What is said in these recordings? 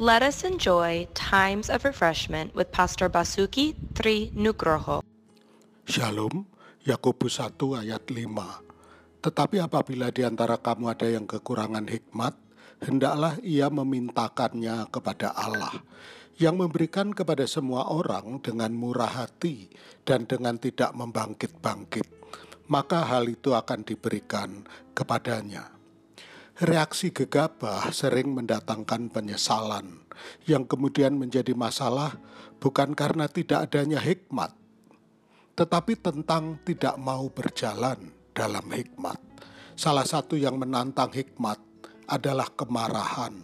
Let us enjoy times of refreshment with Pastor Basuki Tri Nugroho. Shalom, Yakobus 1 ayat 5. Tetapi apabila di antara kamu ada yang kekurangan hikmat, hendaklah ia memintakannya kepada Allah, yang memberikan kepada semua orang dengan murah hati dan dengan tidak membangkit-bangkit, maka hal itu akan diberikan kepadanya. Reaksi gegabah sering mendatangkan penyesalan, yang kemudian menjadi masalah bukan karena tidak adanya hikmat, tetapi tentang tidak mau berjalan dalam hikmat. Salah satu yang menantang hikmat adalah kemarahan.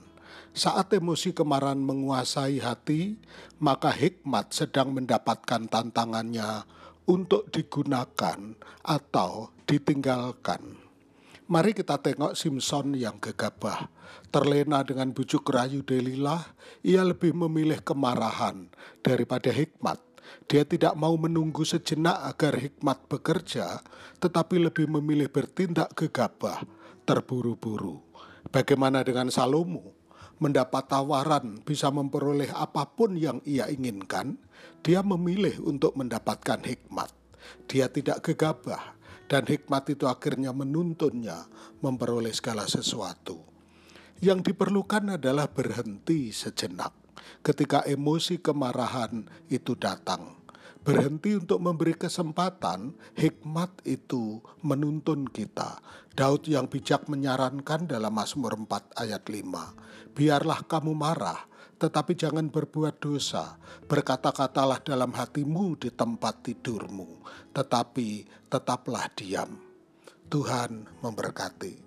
Saat emosi kemarahan menguasai hati, maka hikmat sedang mendapatkan tantangannya untuk digunakan atau ditinggalkan. Mari kita tengok Simpson yang gegabah. Terlena dengan bujuk rayu Delilah, ia lebih memilih kemarahan daripada hikmat. Dia tidak mau menunggu sejenak agar hikmat bekerja, tetapi lebih memilih bertindak gegabah, terburu-buru. Bagaimana dengan Salomo? Mendapat tawaran bisa memperoleh apa pun yang ia inginkan, dia memilih untuk mendapatkan hikmat. Dia tidak gegabah, dan hikmat itu akhirnya menuntunnya memperoleh segala sesuatu. Yang diperlukan adalah berhenti sejenak ketika emosi kemarahan itu datang. Berhenti untuk memberi kesempatan, hikmat itu menuntun kita. Daud yang bijak menyarankan dalam Mazmur 4 ayat 5, Biarlah kamu marah, tetapi jangan berbuat dosa. Berkata-katalah dalam hatimu di tempat tidurmu, tetapi tetaplah diam. Tuhan memberkati.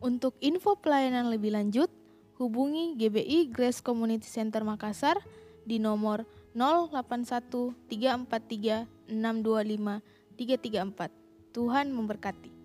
Untuk info pelayanan lebih lanjut, hubungi GBI Grace Community Center Makassar di nomor 081 343 625 334. Tuhan memberkati.